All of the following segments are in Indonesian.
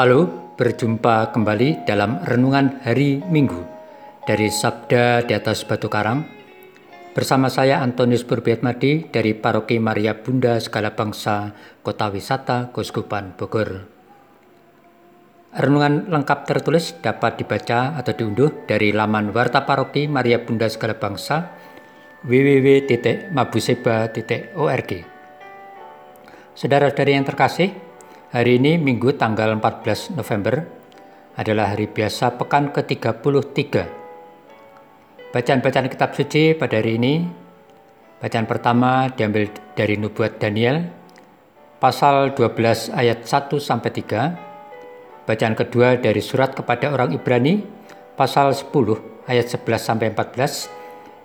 Halo, berjumpa kembali dalam renungan hari Minggu dari Sabda di atas Batu Karang. Bersama saya Antonius Madi dari Paroki Maria Bunda Segala Bangsa, Kota Wisata, Kuskupan Bogor. Renungan lengkap tertulis dapat dibaca atau diunduh dari laman Warta Paroki Maria Bunda Segala Bangsa www.mabuseba.org. Saudara-saudari yang terkasih, Hari ini Minggu tanggal 14 November adalah hari biasa pekan ke-33. Bacaan-bacaan kitab suci pada hari ini, bacaan pertama diambil dari nubuat Daniel, pasal 12 ayat 1 sampai 3. Bacaan kedua dari surat kepada orang Ibrani, pasal 10 ayat 11 sampai 14,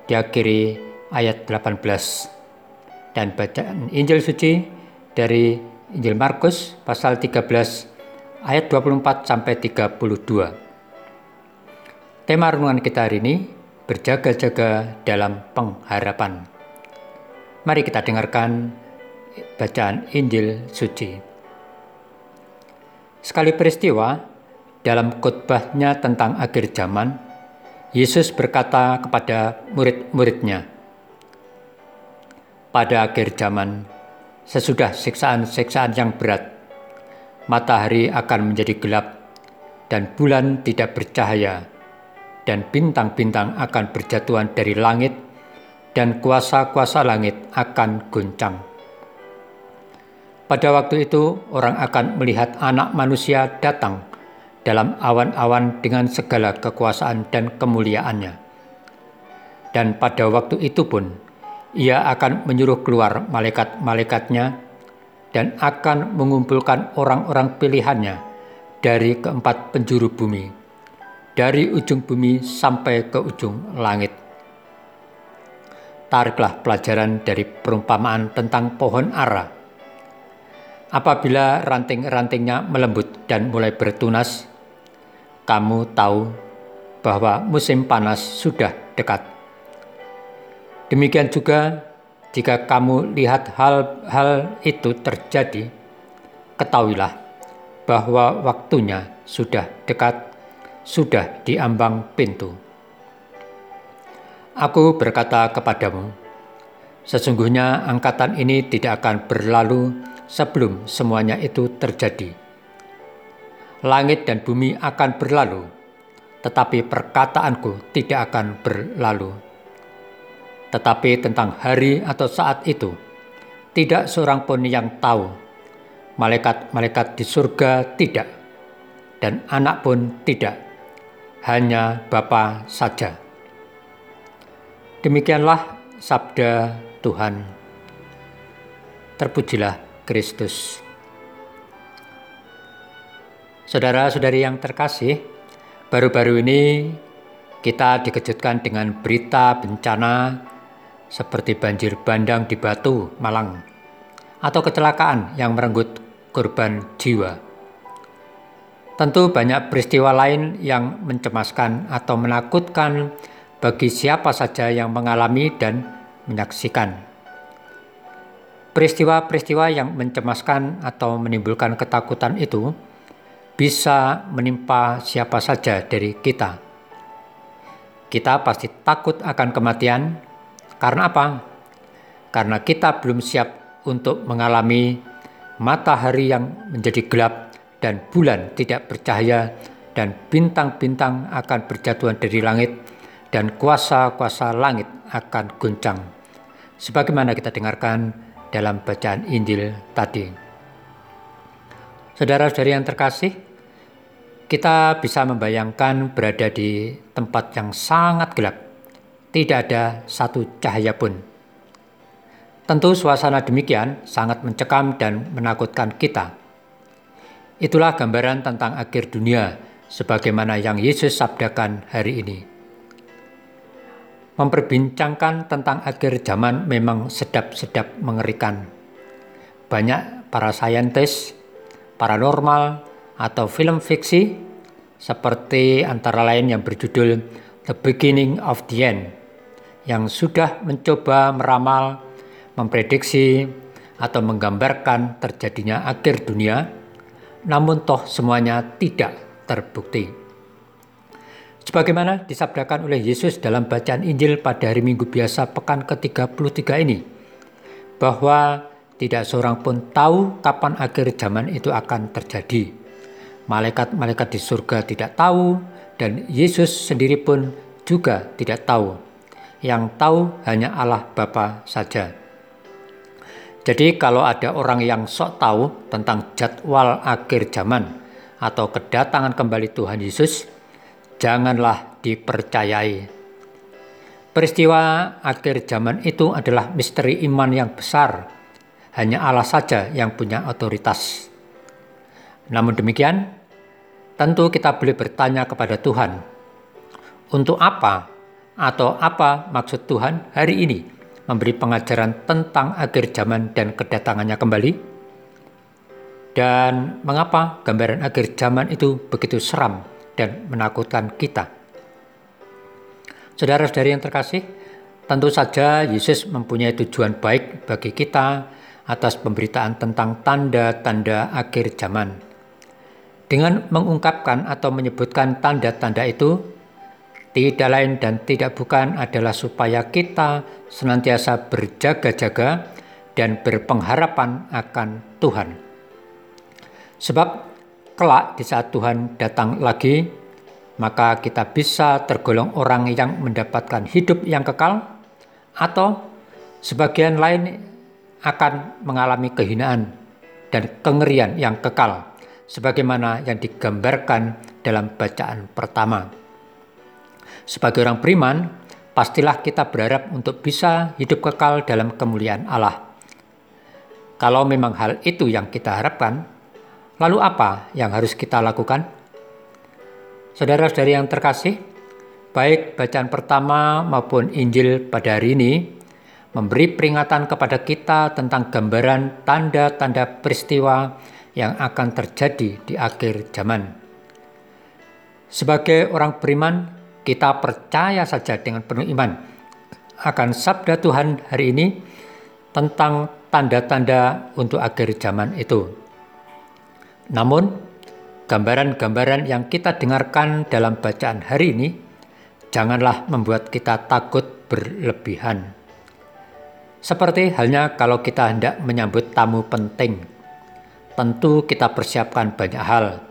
diakhiri ayat 18. Dan bacaan Injil suci dari Injil Markus pasal 13 ayat 24 sampai 32. Tema renungan kita hari ini berjaga-jaga dalam pengharapan. Mari kita dengarkan bacaan Injil suci. Sekali peristiwa dalam khotbahnya tentang akhir zaman, Yesus berkata kepada murid-muridnya, "Pada akhir zaman, sesudah siksaan-siksaan yang berat, matahari akan menjadi gelap dan bulan tidak bercahaya dan bintang-bintang akan berjatuhan dari langit dan kuasa-kuasa langit akan goncang. Pada waktu itu orang akan melihat anak manusia datang dalam awan-awan dengan segala kekuasaan dan kemuliaannya. Dan pada waktu itu pun ia akan menyuruh keluar malaikat-malaikatnya dan akan mengumpulkan orang-orang pilihannya dari keempat penjuru bumi, dari ujung bumi sampai ke ujung langit. Tariklah pelajaran dari perumpamaan tentang pohon ara. Apabila ranting-rantingnya melembut dan mulai bertunas, kamu tahu bahwa musim panas sudah dekat. Demikian juga jika kamu lihat hal-hal itu terjadi, ketahuilah bahwa waktunya sudah dekat, sudah diambang pintu. Aku berkata kepadamu, sesungguhnya angkatan ini tidak akan berlalu sebelum semuanya itu terjadi. Langit dan bumi akan berlalu, tetapi perkataanku tidak akan berlalu tetapi tentang hari atau saat itu, tidak seorang pun yang tahu. Malaikat-malaikat di surga tidak, dan anak pun tidak, hanya Bapa saja. Demikianlah sabda Tuhan. Terpujilah Kristus. Saudara-saudari yang terkasih, baru-baru ini kita dikejutkan dengan berita bencana seperti banjir bandang di Batu, Malang, atau kecelakaan yang merenggut korban jiwa. Tentu banyak peristiwa lain yang mencemaskan atau menakutkan bagi siapa saja yang mengalami dan menyaksikan. Peristiwa-peristiwa yang mencemaskan atau menimbulkan ketakutan itu bisa menimpa siapa saja dari kita. Kita pasti takut akan kematian, karena apa? Karena kita belum siap untuk mengalami matahari yang menjadi gelap dan bulan tidak bercahaya dan bintang-bintang akan berjatuhan dari langit dan kuasa-kuasa langit akan guncang. Sebagaimana kita dengarkan dalam bacaan Injil tadi. Saudara-saudari yang terkasih, kita bisa membayangkan berada di tempat yang sangat gelap tidak ada satu cahaya pun. Tentu suasana demikian sangat mencekam dan menakutkan kita. Itulah gambaran tentang akhir dunia sebagaimana yang Yesus sabdakan hari ini. Memperbincangkan tentang akhir zaman memang sedap-sedap mengerikan. Banyak para saintis, paranormal, atau film fiksi seperti antara lain yang berjudul The Beginning of the End yang sudah mencoba meramal, memprediksi, atau menggambarkan terjadinya akhir dunia, namun toh semuanya tidak terbukti. Sebagaimana disabdakan oleh Yesus dalam bacaan Injil pada hari Minggu biasa pekan ke-33 ini, bahwa tidak seorang pun tahu kapan akhir zaman itu akan terjadi. Malaikat-malaikat di surga tidak tahu, dan Yesus sendiri pun juga tidak tahu. Yang tahu hanya Allah Bapa saja. Jadi kalau ada orang yang sok tahu tentang jadwal akhir zaman atau kedatangan kembali Tuhan Yesus, janganlah dipercayai. Peristiwa akhir zaman itu adalah misteri iman yang besar. Hanya Allah saja yang punya otoritas. Namun demikian, tentu kita boleh bertanya kepada Tuhan, untuk apa atau apa maksud Tuhan hari ini memberi pengajaran tentang akhir zaman dan kedatangannya kembali? Dan mengapa gambaran akhir zaman itu begitu seram dan menakutkan kita? Saudara-saudari yang terkasih, tentu saja Yesus mempunyai tujuan baik bagi kita atas pemberitaan tentang tanda-tanda akhir zaman. Dengan mengungkapkan atau menyebutkan tanda-tanda itu, tidak lain dan tidak bukan adalah supaya kita senantiasa berjaga-jaga dan berpengharapan akan Tuhan. Sebab kelak di saat Tuhan datang lagi, maka kita bisa tergolong orang yang mendapatkan hidup yang kekal atau sebagian lain akan mengalami kehinaan dan kengerian yang kekal sebagaimana yang digambarkan dalam bacaan pertama. Sebagai orang beriman, pastilah kita berharap untuk bisa hidup kekal dalam kemuliaan Allah. Kalau memang hal itu yang kita harapkan, lalu apa yang harus kita lakukan? Saudara-saudari yang terkasih, baik bacaan pertama maupun Injil pada hari ini memberi peringatan kepada kita tentang gambaran tanda-tanda peristiwa yang akan terjadi di akhir zaman. Sebagai orang beriman, kita percaya saja dengan penuh iman akan sabda Tuhan hari ini tentang tanda-tanda untuk akhir zaman itu. Namun, gambaran-gambaran yang kita dengarkan dalam bacaan hari ini janganlah membuat kita takut berlebihan. Seperti halnya kalau kita hendak menyambut tamu penting, tentu kita persiapkan banyak hal,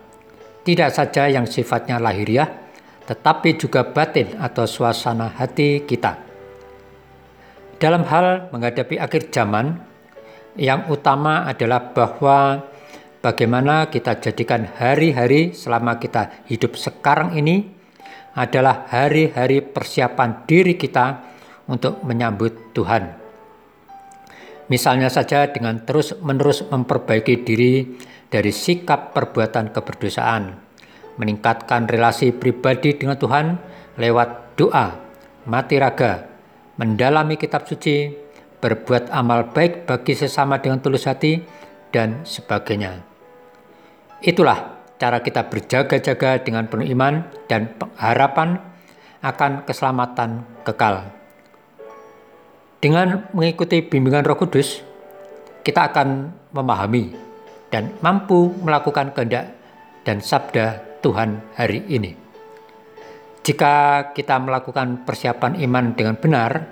tidak saja yang sifatnya lahiriah, tetapi juga batin atau suasana hati kita. Dalam hal menghadapi akhir zaman, yang utama adalah bahwa bagaimana kita jadikan hari-hari selama kita hidup sekarang ini adalah hari-hari persiapan diri kita untuk menyambut Tuhan. Misalnya saja dengan terus-menerus memperbaiki diri dari sikap perbuatan keberdosaan, meningkatkan relasi pribadi dengan Tuhan lewat doa, mati raga, mendalami kitab suci, berbuat amal baik bagi sesama dengan tulus hati, dan sebagainya. Itulah cara kita berjaga-jaga dengan penuh iman dan harapan akan keselamatan kekal. Dengan mengikuti bimbingan Roh Kudus, kita akan memahami dan mampu melakukan kehendak dan sabda Tuhan hari ini. Jika kita melakukan persiapan iman dengan benar,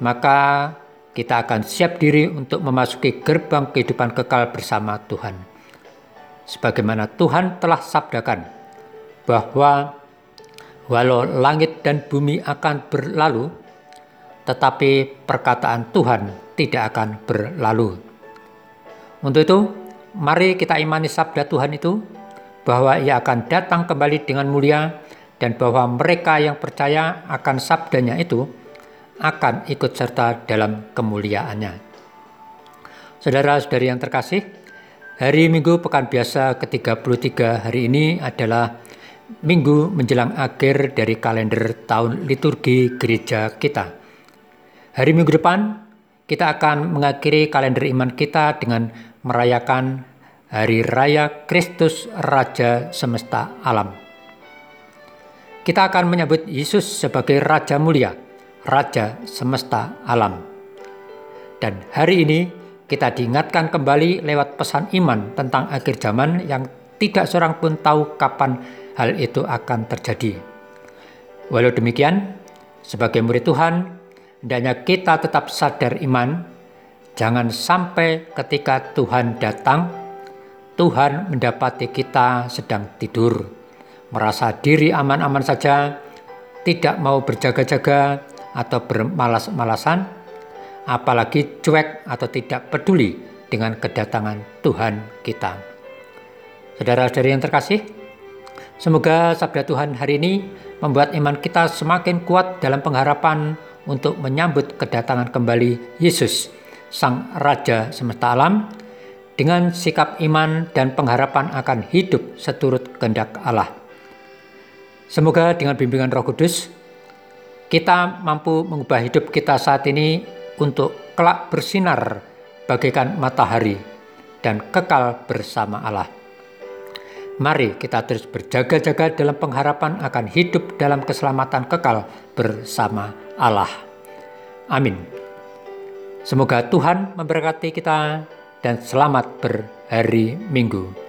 maka kita akan siap diri untuk memasuki gerbang kehidupan kekal bersama Tuhan. Sebagaimana Tuhan telah sabdakan bahwa walau langit dan bumi akan berlalu, tetapi perkataan Tuhan tidak akan berlalu. Untuk itu, mari kita imani sabda Tuhan itu bahwa ia akan datang kembali dengan mulia dan bahwa mereka yang percaya akan sabdanya itu akan ikut serta dalam kemuliaannya. Saudara-saudari yang terkasih, hari Minggu Pekan Biasa ke-33 hari ini adalah minggu menjelang akhir dari kalender tahun liturgi gereja kita. Hari Minggu depan, kita akan mengakhiri kalender iman kita dengan merayakan Hari Raya Kristus Raja Semesta Alam. Kita akan menyebut Yesus sebagai Raja Mulia, Raja Semesta Alam. Dan hari ini kita diingatkan kembali lewat pesan iman tentang akhir zaman yang tidak seorang pun tahu kapan hal itu akan terjadi. Walau demikian, sebagai murid Tuhan, hendaknya kita tetap sadar iman, jangan sampai ketika Tuhan datang, Tuhan mendapati kita sedang tidur, merasa diri aman-aman saja, tidak mau berjaga-jaga atau bermalas-malasan, apalagi cuek atau tidak peduli dengan kedatangan Tuhan kita. Saudara-saudari yang terkasih, semoga sabda Tuhan hari ini membuat iman kita semakin kuat dalam pengharapan untuk menyambut kedatangan kembali Yesus, Sang Raja semesta alam, dengan sikap iman dan pengharapan akan hidup seturut kehendak Allah. Semoga dengan bimbingan Roh Kudus, kita mampu mengubah hidup kita saat ini untuk kelak bersinar bagaikan matahari dan kekal bersama Allah. Mari kita terus berjaga-jaga dalam pengharapan akan hidup dalam keselamatan kekal bersama Allah. Amin. Semoga Tuhan memberkati kita dan selamat berhari Minggu.